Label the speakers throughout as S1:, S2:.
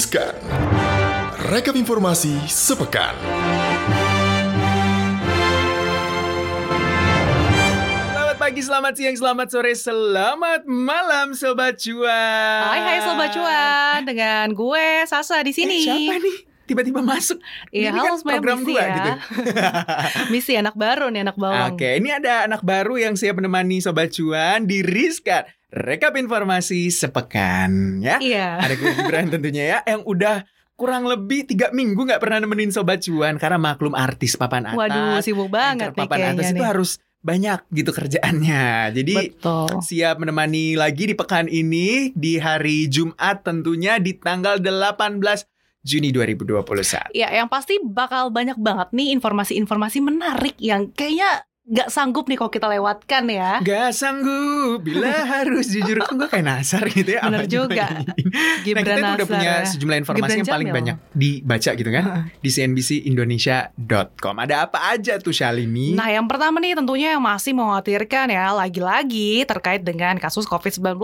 S1: Riskan. Rekap informasi sepekan.
S2: Selamat pagi, selamat siang, selamat sore, selamat malam Sobat Cuan.
S3: Hai hai Sobat Cuan dengan gue Sasa di sini.
S2: Eh, siapa nih? Tiba-tiba masuk.
S3: Iya,
S2: Ini
S3: halo
S2: kan program
S3: misi
S2: gua
S3: ya.
S2: gitu.
S3: Misi anak baru nih anak bawang.
S2: Oke, ini ada anak baru yang siap menemani Sobat Cuan di Rizka. Rekap informasi sepekan ya.
S3: Iya.
S2: Ada gue Gibran tentunya ya yang udah kurang lebih tiga minggu nggak pernah nemenin Sobat Cuan karena maklum artis papan atas.
S3: Waduh, sibuk banget nih
S2: papan atas itu
S3: nih.
S2: harus banyak gitu kerjaannya. Jadi
S3: Betul.
S2: siap menemani lagi di pekan ini di hari Jumat tentunya di tanggal 18 Juni 2021.
S3: Ya, yang pasti bakal banyak banget nih informasi-informasi menarik yang kayaknya nggak sanggup nih kalau kita lewatkan ya.
S2: Gak sanggup bila harus jujur Kok gue kayak nasar gitu ya
S3: Bener
S2: apa
S3: juga.
S2: nyanyiin. Nah
S3: Gibran
S2: kita tuh udah
S3: Nasar
S2: punya
S3: ya.
S2: sejumlah informasi
S3: Gibran
S2: yang paling
S3: Jamil.
S2: banyak dibaca gitu kan Di cnbcindonesia.com Ada apa aja tuh Shalini?
S3: Nah, yang pertama nih tentunya yang masih mengkhawatirkan ya, lagi-lagi terkait dengan kasus COVID-19.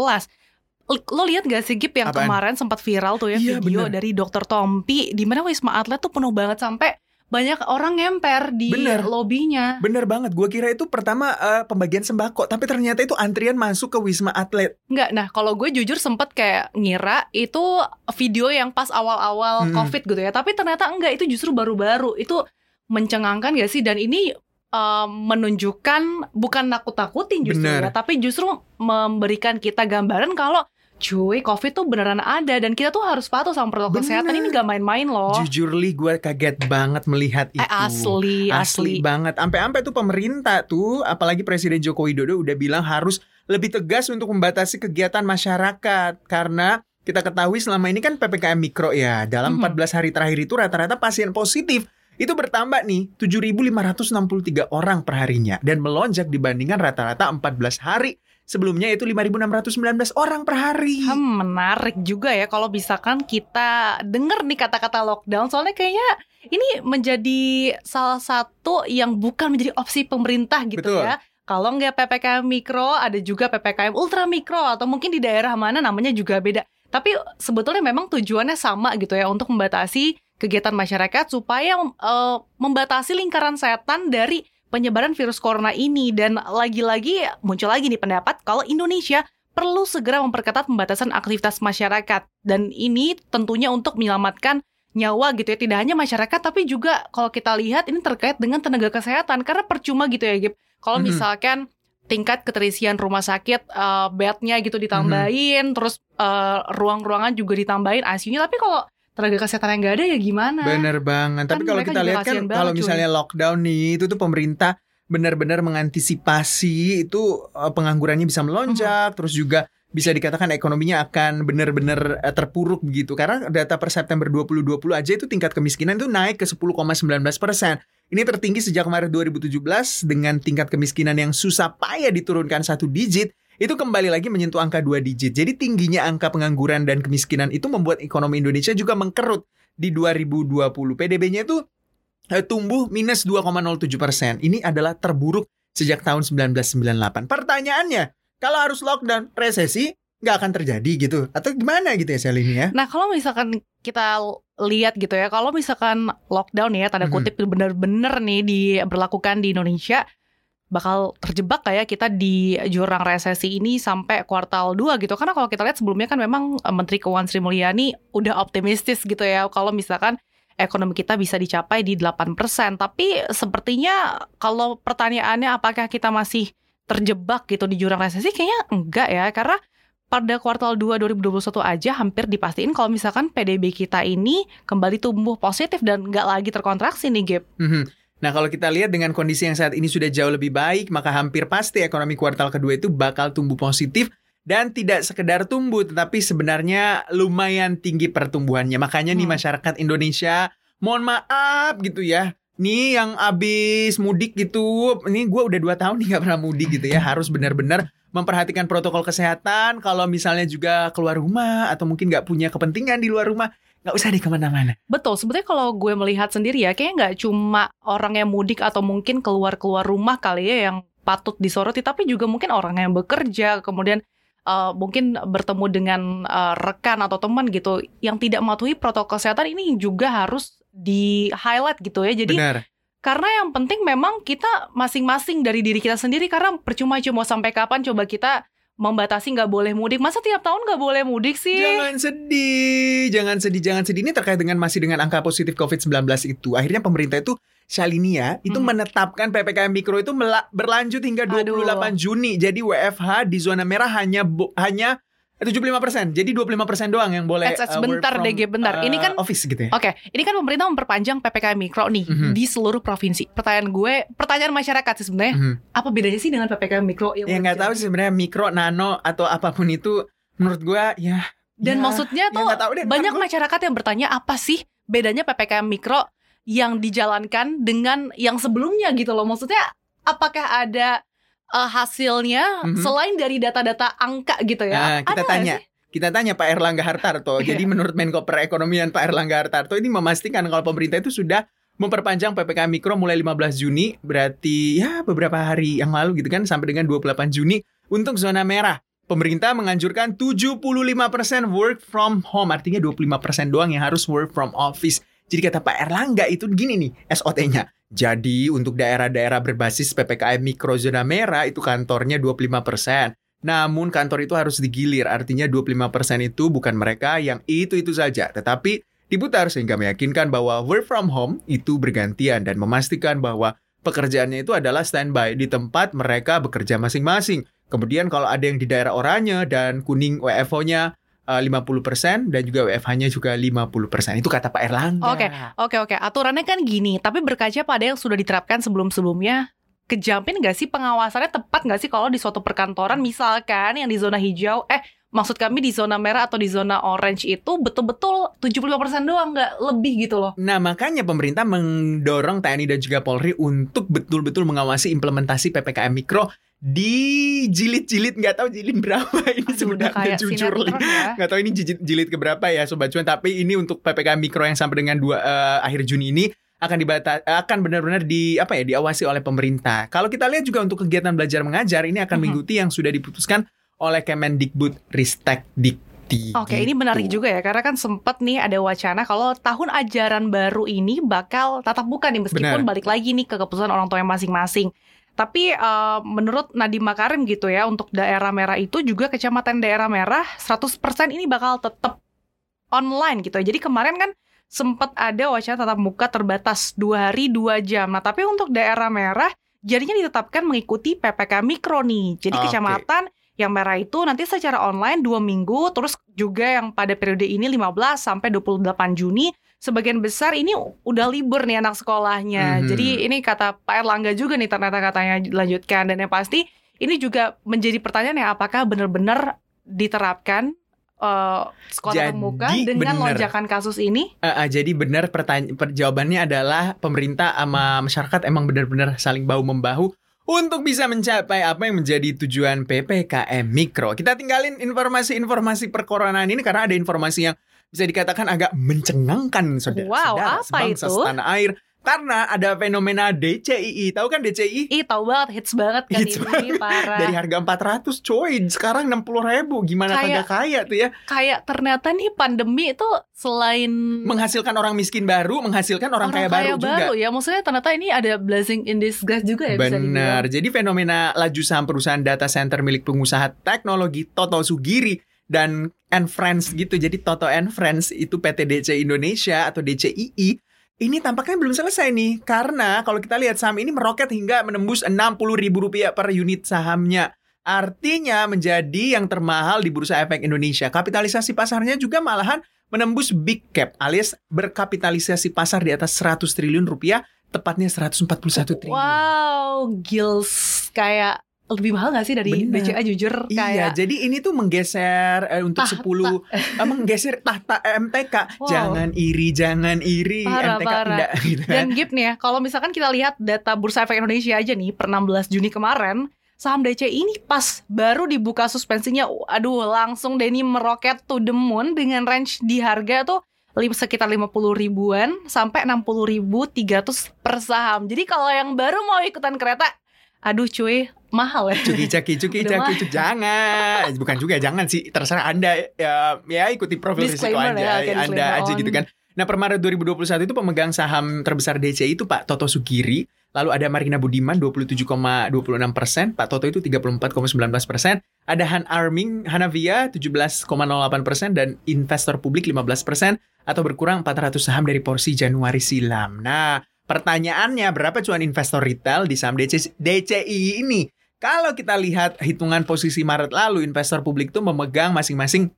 S3: L- Lo lihat gak sih Gip yang
S2: Apaan?
S3: kemarin sempat viral tuh ya
S2: Iya,
S3: video
S2: bener.
S3: dari dokter Tompi di mana Wisma Atlet tuh penuh banget sampai banyak orang ngemper di
S2: Bener.
S3: lobinya.
S2: Bener banget, gue kira itu pertama eh, pembagian sembako Tapi ternyata itu antrian masuk ke Wisma Atlet
S3: Enggak, nah kalau gue jujur sempet kayak ngira itu video yang pas awal-awal
S2: Hmm.
S3: COVID gitu ya. Tapi ternyata enggak, itu justru baru-baru. Itu mencengangkan gak sih? Dan ini uh, menunjukkan bukan nakut-nakutin justru
S2: Bener.
S3: ya, tapi justru memberikan kita gambaran kalau cuy COVID tuh beneran ada dan kita tuh harus patuh sama protokol
S2: Bener.
S3: kesehatan ini gak main-main loh.
S2: Jujur li gue kaget banget melihat itu
S3: Oh. Eh asli,
S2: Asli
S3: asli.
S2: banget. Sampai-sampai tuh pemerintah tuh, apalagi Presiden Joko Widodo udah bilang harus lebih tegas untuk membatasi kegiatan masyarakat karena kita ketahui selama ini kan PPKM mikro ya. Dalam
S3: Mhm.
S2: 14 hari terakhir itu rata-rata pasien positif itu bertambah nih 7.563 orang perharinya dan melonjak dibandingkan rata-rata 14 hari sebelumnya itu 5.619 orang per hari.
S3: Hmm, menarik juga ya kalau misalkan kita denger nih kata-kata lockdown soalnya kayaknya ini menjadi salah satu yang bukan menjadi opsi pemerintah gitu
S2: Betul.
S3: ya. Kalau nggak PPKM mikro, ada juga PPKM ultra mikro atau mungkin di daerah mana namanya juga beda. Tapi sebetulnya memang tujuannya sama gitu ya untuk membatasi kegiatan masyarakat supaya eh, membatasi lingkaran setan dari penyebaran virus corona ini dan lagi-lagi muncul lagi nih pendapat kalau Indonesia perlu segera memperketat pembatasan aktivitas masyarakat. Dan ini tentunya untuk menyelamatkan nyawa gitu ya tidak hanya masyarakat tapi juga kalau kita lihat ini terkait dengan tenaga kesehatan. Karena percuma gitu ya Gip. Kalau
S2: Mhm.
S3: misalkan tingkat keterisian rumah sakit eh, bednya gitu ditambahin terus eh, ruang-ruangan juga ditambahin ICU-nya tapi kalau tenaga kesehatan yang nggak ada ya gimana
S2: Bener banget. Tapi
S3: Kan
S2: kalau kita lihat kan kalau misalnya lockdown nih itu tuh pemerintah benar-benar mengantisipasi itu eh, penganggurannya bisa melonjak,
S3: Mhm.
S2: terus juga bisa dikatakan ekonominya akan benar-benar eh, terpuruk begitu. Karena data per September 2020 aja itu tingkat kemiskinan itu naik ke 10,19 persen. Ini tertinggi sejak Maret 2017 dengan tingkat kemiskinan yang susah payah diturunkan satu digit itu kembali lagi menyentuh angka dua digit. Jadi tingginya angka pengangguran dan kemiskinan itu membuat ekonomi Indonesia juga mengkerut di 2020. PDB-nya itu eh, tumbuh minus 2,07 persen. Ini adalah terburuk sejak tahun 1998. Pertanyaannya, kalau harus lockdown, resesi nggak akan terjadi gitu? Atau gimana gitu ya Sel ini ya?
S3: Nah kalau misalkan kita lihat gitu ya, kalau misalkan lockdown ya tanda kutip bener-bener nih diberlakukan di Indonesia, bakal terjebak kayak kita di jurang resesi ini sampai kuartal 2 gitu. Karena kalau kita lihat sebelumnya kan memang eh, Menteri Keuangan Sri Mulyani udah optimistis gitu ya kalau misalkan ekonomi kita bisa dicapai di 8%. Tapi sepertinya kalau pertanyaannya apakah kita masih terjebak gitu di jurang resesi kayaknya enggak ya karena pada kuartal 2 2021 aja hampir dipastiin kalau misalkan PDB kita ini kembali tumbuh positif dan nggak lagi terkontraksi nih Gap.
S2: Mhm. Nah kalau kita lihat dengan kondisi yang saat ini sudah jauh lebih baik, maka hampir pasti ekonomi kuartal kedua itu bakal tumbuh positif dan tidak sekedar tumbuh, tetapi sebenarnya lumayan tinggi pertumbuhannya. Makanya nih
S3: Hmm.
S2: masyarakat Indonesia, mohon maaf gitu ya. Nih yang abis mudik gitu, ini gue udah dua tahun nih gak pernah mudik gitu ya. Harus benar-benar memperhatikan protokol kesehatan. Kalau misalnya juga keluar rumah atau mungkin nggak punya kepentingan di luar rumah, nggak usah deh ke mana-mana.
S3: Betul, sebetulnya kalau gue melihat sendiri ya, kayaknya nggak cuma orang yang mudik atau mungkin keluar-keluar rumah kali ya yang patut disoroti, tapi juga mungkin orang yang bekerja, kemudian uh, mungkin bertemu dengan uh, rekan atau teman gitu yang tidak mematuhi protokol kesehatan ini juga harus di highlight gitu ya. Jadi
S2: Benar.
S3: Karena yang penting memang kita masing-masing dari diri kita sendiri karena percuma cuma sampai kapan coba kita membatasi nggak boleh mudik. Masa tiap tahun nggak boleh mudik sih?
S2: Jangan sedih, jangan sedih, jangan sedih. Ini terkait dengan masih dengan angka positif COVID-19 itu. Akhirnya pemerintah itu Shalinia itu
S3: Hmm.
S2: menetapkan PPKM Mikro itu berlanjut hingga 28 Juni. Jadi WFH di zona merah hanya hanya 75%. Jadi 25% doang yang boleh
S3: Eh,
S2: uh, work
S3: sebentar
S2: from,
S3: Gap, bentar. Ini
S2: uh,
S3: kan-
S2: office gitu ya.
S3: Oke, ini kan pemerintah memperpanjang PPKM mikro nih
S2: Mhm.
S3: di seluruh provinsi. Pertanyaan gue, pertanyaan masyarakat sih sebenarnya,
S2: Mhm.
S3: apa bedanya sih dengan PPKM mikro yang
S2: Ya nggak tahu sih sebenarnya mikro, nano atau apa pun itu menurut gua ya
S3: Dan
S2: ya,
S3: maksudnya
S2: ya
S3: tuh
S2: tahu deh,
S3: banyak
S2: gua-
S3: masyarakat yang bertanya apa sih bedanya PPKM mikro yang dijalankan dengan yang sebelumnya gitu loh. Maksudnya apakah ada uh, hasilnya
S2: Mhm.
S3: selain dari data-data angka gitu ya?
S2: Nah, kita
S3: Ada
S2: tanya.
S3: sih?
S2: Kita tanya Pak Erlangga Hartarto. Jadi menurut Menko Perekonomian Pak Erlangga Hartarto ini memastikan kalau pemerintah itu sudah memperpanjang PPKM Mikro mulai 15 Juni, berarti ya beberapa hari yang lalu gitu kan sampai dengan 28 Juni untuk zona merah. Pemerintah menganjurkan 75% work from home, artinya 25% doang yang harus work from office. Jadi kata Pak Erlangga itu gini nih SOT-nya. Jadi untuk daerah-daerah berbasis PPKM Mikro zona merah itu kantornya 25%. Namun kantor itu harus digilir, artinya 25% itu bukan mereka yang itu-itu saja, tetapi diputar sehingga meyakinkan bahwa work from home itu bergantian dan memastikan bahwa pekerjaannya itu adalah standby di tempat mereka bekerja masing-masing. Kemudian kalau ada yang di daerah oranye dan kuning WFO-nya eh, 50% dan juga WFH-nya juga 50%. Itu kata Pak Erlangga.
S3: Oke. Oke oke, aturannya kan gini, tapi berkaca pada yang sudah diterapkan sebelum-sebelumnya, kejamin nggak sih pengawasannya tepat nggak sih kalau di suatu perkantoran misalkan yang di zona hijau, eh maksud kami di zona merah atau di zona orange itu betul-betul 75% doang nggak lebih gitu loh.
S2: Nah, makanya pemerintah mendorong TNI dan juga Polri untuk betul-betul mengawasi implementasi PPKM Mikro di jilid-jilid nggak tahu jilid berapa ini sebenarnya
S3: kayak
S2: jujur
S3: ya.
S2: nggak tahu ini jilid, jilid keberapa ya sobat cuan tapi ini untuk PPKM Mikro yang sampai dengan dua eh, akhir Juni ini akan dibata akan benar-benar di apa ya diawasi oleh pemerintah. Kalau kita lihat juga untuk kegiatan belajar mengajar ini akan
S3: Mhm.
S2: mengikuti yang sudah diputuskan oleh Kemendikbud Ristek Dikti.
S3: Oke, ini
S2: gitu.
S3: menarik juga ya karena kan sempat nih ada wacana kalau tahun ajaran baru ini bakal tatap muka nih meskipun
S2: Benar.
S3: balik lagi nih ke keputusan orang tua masing-masing. Tapi eh, menurut Nadiem Makarim gitu ya untuk daerah merah itu juga kecamatan daerah merah 100% ini bakal tetap online gitu ya. Jadi kemarin kan sempat ada wacana tatap muka terbatas dua hari dua jam. Nah tapi untuk daerah merah jadinya ditetapkan mengikuti PPK mikro nih. Jadi
S2: Oke.
S3: kecamatan yang merah itu nanti secara online dua minggu, terus juga yang pada periode ini 15 sampai 28 Juni, sebagian besar ini udah libur nih anak sekolahnya.
S2: Mhm.
S3: Jadi ini kata Pak Erlangga juga nih ternyata katanya dilanjutkan dan yang pasti ini juga menjadi pertanyaan ya apakah benar-benar diterapkan eh, sekolah
S2: Jadi,
S3: muka dengan
S2: bener.
S3: lonjakan kasus ini?
S2: Eh, eh, jadi benar pertanyaan jawabannya adalah pemerintah sama masyarakat emang benar-benar saling bahu membahu untuk bisa mencapai apa yang menjadi tujuan PPKM Mikro. Kita tinggalin informasi-informasi perkoronaan ini karena ada informasi yang bisa dikatakan agak mencengangkan saudara.
S3: Wow,
S2: saudara,
S3: apa
S2: sebangsa
S3: itu?
S2: setanah air. Karena ada fenomena DCII. Tahu kan DCI?
S3: Ih tahu banget hits banget kan
S2: Hits
S3: ini parah.
S2: Dari harga 400 coy, sekarang 60 ribu. Gimana
S3: Kayak-
S2: kagak kaya tuh ya?
S3: Kayak ternyata nih pandemi itu selain
S2: Menghasilkan orang miskin baru, menghasilkan orang, kaya, baru juga.
S3: ya maksudnya ternyata ini ada blessing in disguise juga ya.
S2: Benar. Jadi fenomena laju saham perusahaan data center milik pengusaha teknologi Toto Sugiri dan and Friends gitu. Jadi Toto and Friends itu PT DC Indonesia atau DCII ini tampaknya belum selesai nih karena kalau kita lihat saham ini meroket hingga menembus Rp60.000 per unit sahamnya. Artinya menjadi yang termahal di Bursa Efek Indonesia. Kapitalisasi pasarnya juga malahan menembus big cap alias berkapitalisasi pasar di atas 100 triliun rupiah, tepatnya 141 triliun.
S3: Wow, gills kayak lebih mahal gak sih dari
S2: Benar.
S3: BCA jujur
S2: Iya,
S3: kayak
S2: jadi ini tuh menggeser eh, untuk
S3: Tahta.
S2: 10 eh, menggeser tahta MTK.
S3: Wow.
S2: Jangan iri, jangan iri.
S3: Parah,
S2: MTK
S3: parah.
S2: tidak gitu kan.
S3: dan Gip nih ya, kalau misalkan kita lihat data Bursa Efek Indonesia aja nih per 16 Juni kemarin, saham DC ini pas baru dibuka suspensinya, aduh langsung deh ini meroket to the moon dengan range di harga tuh sekitar 50 ribuan sampai 60 ribu 300 per saham. Jadi kalau yang baru mau ikutan kereta, aduh cuy, mahal ya.
S2: Cuki caki cuki caki cuki jangan. Bukan juga jangan sih terserah anda. Ya ya ikuti profil risiko anda
S3: ya, oke,
S2: anda aja
S3: on.
S2: gitu kan. Nah per Maret 2021 itu pemegang saham terbesar DCI itu Pak Toto Sugiri. Lalu ada Marina Budiman 27,26 persen. Pak Toto itu 34,19 persen. Ada Han Arming Hanavia 17,08 persen. Dan investor publik 15 persen. Atau berkurang 400 saham dari porsi Januari silam. Nah pertanyaannya berapa cuan investor retail di saham DC, DCI ini kalau kita lihat hitungan posisi Maret lalu, investor publik tuh memegang masing-masing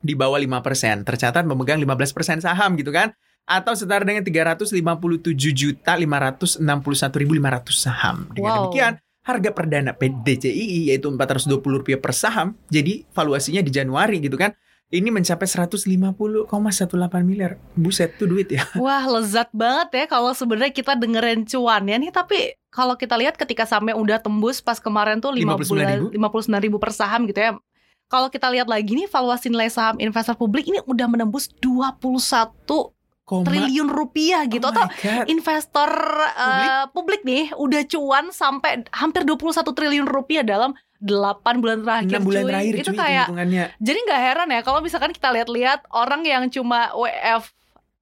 S2: di bawah 5%. Tercatat memegang 15% saham gitu kan. Atau setara dengan 357 juta 561.500 saham. Dengan
S3: Wow.
S2: demikian, harga perdana PDCI yaitu 420 rupiah per saham. Jadi valuasinya di Januari gitu kan. Ini mencapai 150,18 miliar. Buset tuh duit ya.
S3: Wah lezat banget ya kalau sebenarnya kita dengerin cuannya nih tapi kalau kita lihat ketika sampai udah tembus pas kemarin tuh 5
S2: 59.000?
S3: bulan 59 ribu per saham gitu ya. Kalau kita lihat lagi nih valuasi nilai saham investor publik ini udah menembus 21
S2: Koma-
S3: triliun rupiah gitu
S2: Oh
S3: atau
S2: God.
S3: investor eh, publik nih udah cuan sampai hampir 21 triliun rupiah dalam 8 bulan terakhir
S2: 6 bulan
S3: cuy.
S2: terakhir
S3: itu
S2: cuy
S3: kayak jadi nggak heran ya kalau misalkan kita lihat-lihat orang yang cuma WF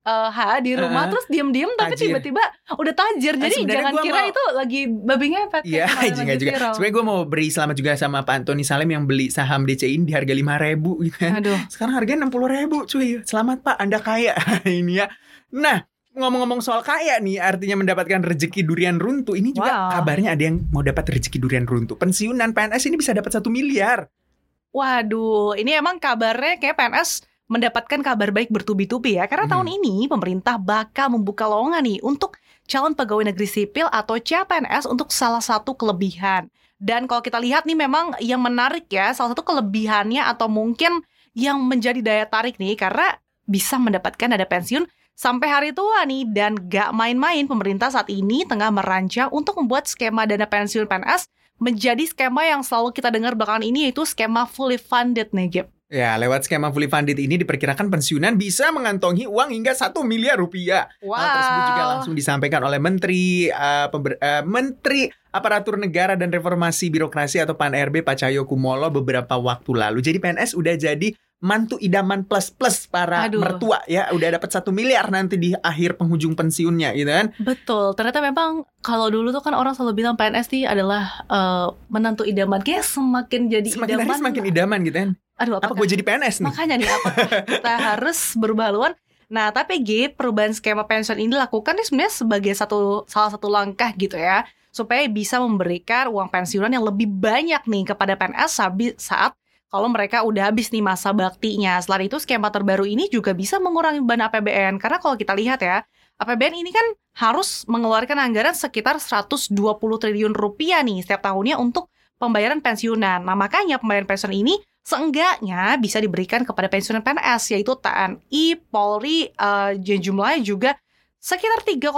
S3: eh, H di rumah
S2: Uh-uh.
S3: terus diem-diem tapi tiba-tiba udah tajir.
S2: Ah,
S3: Jadi jangan kira
S2: mau-
S3: itu lagi babi ngepet.
S2: Iya,
S3: kemarin
S2: juga
S3: viral.
S2: Sebenarnya gue mau beri selamat juga sama Pak Antoni Salem yang beli saham DCI ini di harga 5 ribu gitu kan.
S3: Aduh,
S2: Sekarang harganya 60 ribu cuy. Selamat Pak, Anda kaya ini ya. Nah, ngomong-ngomong soal kaya nih, artinya mendapatkan rezeki durian runtuh. Ini juga
S3: Wow.
S2: kabarnya ada yang mau dapat rezeki durian runtuh. Pensiunan PNS ini bisa dapat satu miliar.
S3: waduh, ini emang kabarnya kayak PNS mendapatkan kabar baik bertubi-tubi ya. Karena
S2: Hmm.
S3: tahun ini pemerintah bakal membuka lowongan nih untuk calon pegawai negeri sipil atau CPNS untuk salah satu kelebihan. Dan kalau kita lihat nih memang yang menarik ya, salah satu kelebihannya atau mungkin yang menjadi daya tarik nih karena bisa mendapatkan dana pensiun sampai hari tua nih dan gak main-main pemerintah saat ini tengah merancang untuk membuat skema dana pensiun PNS menjadi skema yang selalu kita dengar belakangan ini yaitu skema fully funded nih Gip.
S2: Ya, lewat skema fully funded ini diperkirakan pensiunan bisa mengantongi uang hingga satu miliar rupiah. Hal tersebut juga langsung disampaikan oleh Menteri uh, Pember- uh, Menteri Aparatur Negara dan Reformasi Birokrasi atau PAN RB Pak Cahyo Kumolo beberapa waktu lalu. Jadi PNS udah jadi mantu idaman plus plus para
S3: Aduh.
S2: mertua ya. Udah dapat satu miliar nanti di akhir penghujung pensiunnya gitu kan.
S3: Betul, ternyata memang kalau dulu tuh kan orang selalu bilang PNS nih adalah eh, menantu idaman. Kayak semakin jadi
S2: Semakin hari
S3: idaman.
S2: semakin idaman gitu kan.
S3: Aduh,
S2: Apa gue jadi PNS nih?
S3: Makanya nih apa kita harus berubah haluan. Nah, tapi Gip, perubahan skema pensiun ini dilakukan nih sebenarnya sebagai satu salah satu langkah gitu ya, supaya bisa memberikan uang pensiunan yang lebih banyak nih kepada PNS saat kalau mereka udah habis nih masa baktinya. Selain itu, skema terbaru ini juga bisa mengurangi beban APBN karena kalau kita lihat ya, APBN ini kan harus mengeluarkan anggaran sekitar 120 triliun rupiah nih setiap tahunnya untuk pembayaran pensiunan. Nah, makanya pembayaran pensiun ini seenggaknya bisa diberikan kepada pensiunan PNS yaitu TNI, Polri, dan jumlahnya juga sekitar 3,1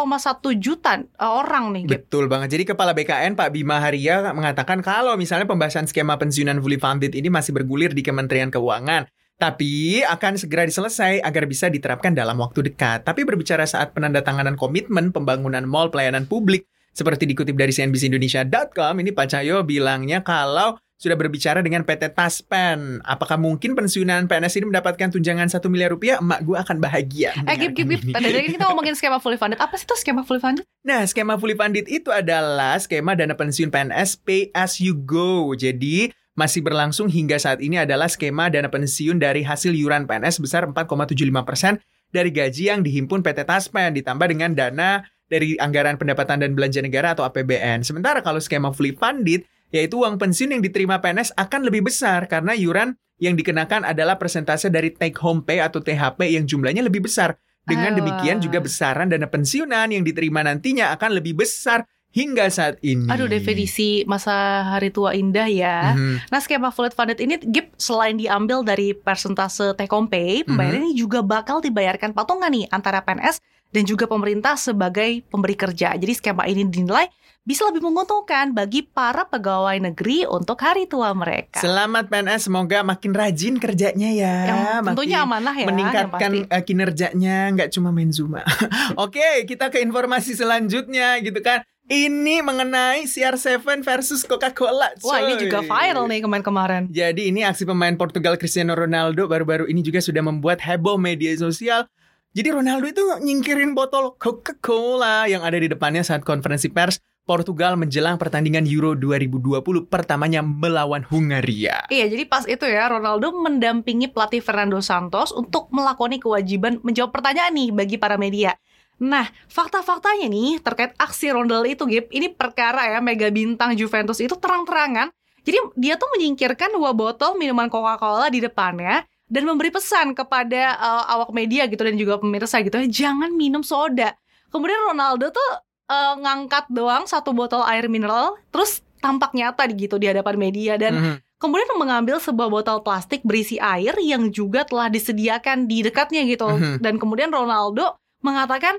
S3: juta eh, orang nih. Gip.
S2: Betul banget. Jadi Kepala BKN Pak Bima Haria mengatakan kalau misalnya pembahasan skema pensiunan fully funded ini masih bergulir di Kementerian Keuangan. Tapi akan segera diselesai agar bisa diterapkan dalam waktu dekat. Tapi berbicara saat penandatanganan komitmen pembangunan mall pelayanan publik, seperti dikutip dari CNBCindonesia.com, ini Pak Cahyo bilangnya kalau sudah berbicara dengan PT Taspen. Apakah mungkin pensiunan PNS ini mendapatkan tunjangan 1 miliar rupiah? Emak gue akan bahagia.
S3: Eh, Gip, Gip, Gip. Tadi tadi kita ngomongin skema fully funded. Apa sih itu skema fully funded?
S2: Nah, skema fully funded itu adalah skema dana pensiun PNS pay as you go. Jadi, masih berlangsung hingga saat ini adalah skema dana pensiun dari hasil iuran PNS sebesar 4,75% dari gaji yang dihimpun PT Taspen ditambah dengan dana dari anggaran pendapatan dan belanja negara atau APBN. Sementara kalau skema fully funded yaitu uang pensiun yang diterima PNS akan lebih besar karena iuran yang dikenakan adalah persentase dari take home pay atau THP yang jumlahnya lebih besar. Dengan demikian juga besaran dana pensiunan yang diterima nantinya akan lebih besar hingga saat ini.
S3: Aduh, definisi masa hari tua indah ya.
S2: Mhm.
S3: Nah, skema fully funded ini Gip selain diambil dari persentase take home pay, pembayaran ini juga bakal dibayarkan patungan nih antara PNS dan juga pemerintah sebagai pemberi kerja. Jadi skema ini dinilai bisa lebih menguntungkan bagi para pegawai negeri untuk hari tua mereka.
S2: Selamat PNS, semoga makin rajin kerjanya ya.
S3: Yang tentunya
S2: makin
S3: amanah ya.
S2: meningkatkan eh, kinerjanya, nggak cuma main Zuma. Oke, kita ke informasi selanjutnya gitu kan. Ini mengenai CR7 versus Coca-Cola.
S3: Wah ini juga viral nih kemarin-kemarin.
S2: Jadi ini aksi pemain Portugal Cristiano Ronaldo baru-baru ini juga sudah membuat heboh media sosial. Jadi Ronaldo itu nyingkirin botol Coca-Cola yang ada di depannya saat konferensi pers Portugal menjelang pertandingan Euro 2020 pertamanya melawan Hungaria.
S3: Iya, jadi pas itu ya Ronaldo mendampingi pelatih Fernando Santos untuk melakoni kewajiban menjawab pertanyaan nih bagi para media. Nah, fakta-faktanya nih terkait aksi Ronaldo itu, Gip, ini perkara ya mega bintang Juventus itu terang-terangan. Jadi dia tuh menyingkirkan dua botol minuman Coca-Cola di depannya dan memberi pesan kepada uh, awak media gitu dan juga pemirsa gitu, jangan minum soda. Kemudian Ronaldo tuh uh, ngangkat doang satu botol air mineral, terus tampak nyata gitu di hadapan media dan
S2: Mhm.
S3: kemudian mengambil sebuah botol plastik berisi air yang juga telah disediakan di dekatnya gitu.
S2: Mhm.
S3: Dan kemudian Ronaldo mengatakan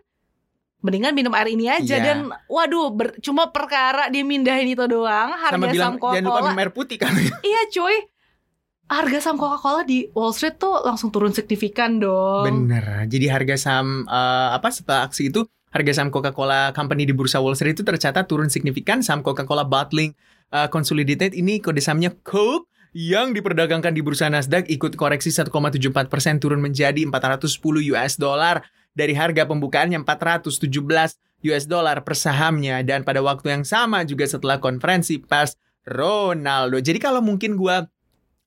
S3: mendingan minum air ini aja
S2: Iya.
S3: dan waduh ber- cuma perkara dia mindahin itu doang harga
S2: Sama bilang
S3: saham
S2: jangan lupa minum air putih kan.
S3: iya cuy harga saham Coca-Cola di Wall Street tuh langsung turun signifikan dong
S2: Bener. Jadi harga saham eh, apa setelah aksi itu harga saham Coca-Cola Company di bursa Wall Street itu tercatat turun signifikan. Saham Coca-Cola Bottling eh, Consolidated ini kode sahamnya Coke yang diperdagangkan di bursa Nasdaq ikut koreksi 1,74 persen turun menjadi 410 US dollar dari harga pembukaannya 417 US dollar per sahamnya dan pada waktu yang sama juga setelah konferensi pers Ronaldo. Jadi kalau mungkin gua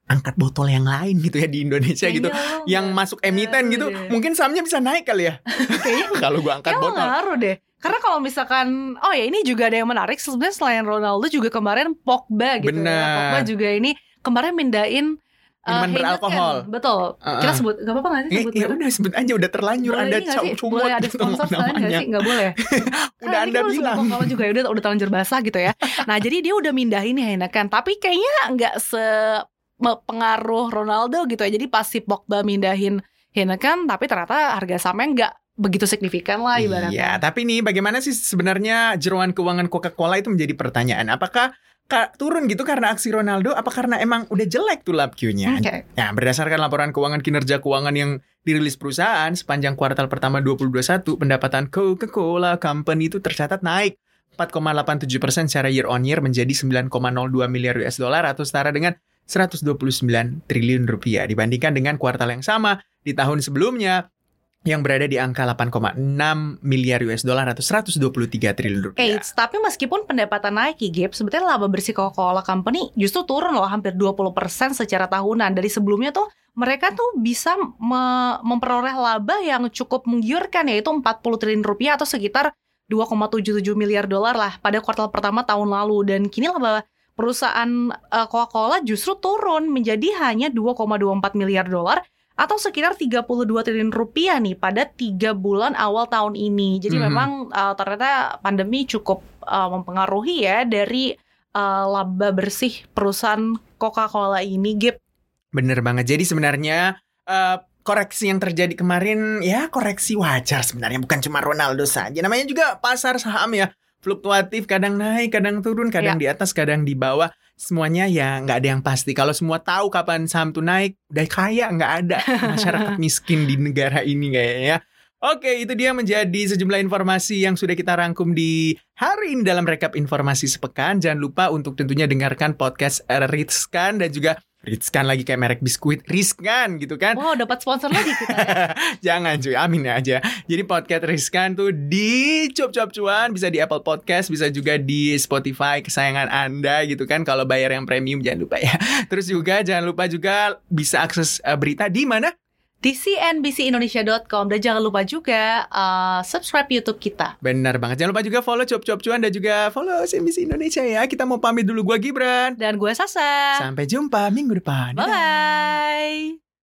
S2: angkat botol yang lain gitu ya di Indonesia gitu
S3: lo
S2: yang masuk emiten gitu
S3: deh.
S2: mungkin sahamnya bisa naik kali ya kalau gua angkat
S3: Kayaknya
S2: botol
S3: ngaruh deh. Karena kalau misalkan, oh ya ini juga ada yang menarik. Sebenarnya selain Ronaldo juga kemarin Pogba gitu ya.
S2: Benar.
S3: Pogba juga ini kemarin mindain uh,
S2: Minuman
S3: Heineken.
S2: beralkohol.
S3: Betul.
S2: Uh-uh.
S3: Kita sebut, gak apa-apa gak sih
S2: Eh,
S3: sebut
S2: ya udah sebut aja udah terlanjur
S3: Boleh
S2: anda cumut
S3: Boleh ada
S2: gitu
S3: sponsor sekalian gak sih? Gak boleh.
S2: udah anda
S3: ini
S2: bilang
S3: Kalau juga ya udah udah terlanjur basah gitu ya. Nah jadi dia udah mindahin Heineken. Tapi kayaknya nggak se pengaruh Ronaldo gitu ya. Jadi pas si Pogba mindahin Heineken, tapi ternyata harga sahamnya nggak begitu signifikan lah
S2: Iya,
S3: ibaratnya.
S2: tapi nih bagaimana sih sebenarnya jeroan keuangan Coca-Cola itu menjadi pertanyaan. Apakah ka- turun gitu karena aksi Ronaldo? Apa karena emang udah jelek tuh lab Q-nya?
S3: Oke.
S2: Nah, berdasarkan laporan keuangan kinerja keuangan yang dirilis perusahaan sepanjang kuartal pertama 2021, pendapatan Coca-Cola Company itu tercatat naik 4,87 persen secara year on year menjadi 9,02 miliar US dollar atau setara dengan 129 triliun rupiah dibandingkan dengan kuartal yang sama di tahun sebelumnya yang berada di angka 8,6 miliar US dollar atau 123 triliun rupiah.
S3: Eits, tapi meskipun pendapatan naik ya, Gap, sebetulnya laba bersih Coca-Cola Company justru turun loh hampir 20% secara tahunan. Dari sebelumnya tuh mereka tuh bisa me- memperoleh laba yang cukup menggiurkan yaitu 40 triliun rupiah atau sekitar 2,77 miliar dolar lah pada kuartal pertama tahun lalu dan kini laba perusahaan eh, Coca-Cola justru turun menjadi hanya 2,24 miliar dolar atau sekitar 32 triliun rupiah nih pada tiga bulan awal tahun ini. Jadi
S2: Mhm.
S3: memang uh, ternyata pandemi cukup uh, mempengaruhi ya dari uh, laba bersih perusahaan Coca-Cola ini, Gip.
S2: Bener banget. Jadi sebenarnya eh, koreksi yang terjadi kemarin ya koreksi wajar sebenarnya bukan cuma Ronaldo saja. Namanya juga pasar saham ya fluktuatif, kadang naik, kadang turun, kadang di atas, kadang di bawah. Semuanya ya nggak ada yang pasti. Kalau semua tahu kapan saham tuh naik, udah kaya nggak ada masyarakat miskin di negara ini kayaknya ya. Oke, itu dia menjadi sejumlah informasi yang sudah kita rangkum di hari ini dalam rekap informasi sepekan. Jangan lupa untuk tentunya dengarkan podcast Ritskan dan juga Ritskan lagi kayak merek biskuit Rizkan gitu kan.
S3: Wow, dapat sponsor lagi kita. ya.
S2: Jangan cuy, amin aja. Jadi podcast Rizkan tuh di Cuap Cuap Cuan bisa di Apple Podcast, bisa juga di Spotify kesayangan Anda gitu kan. Kalau bayar yang premium jangan lupa ya. Terus juga jangan lupa juga bisa akses eh, berita di mana?
S3: Di cnbcindonesia.com dan jangan lupa juga uh, subscribe YouTube kita.
S2: Benar banget. Jangan lupa juga follow Cuap Cuap Cuan dan juga follow CNBC Indonesia ya. Kita mau pamit dulu gua Gibran.
S3: Dan gue Sasa.
S2: Sampai jumpa minggu depan. Dadah.
S3: Bye.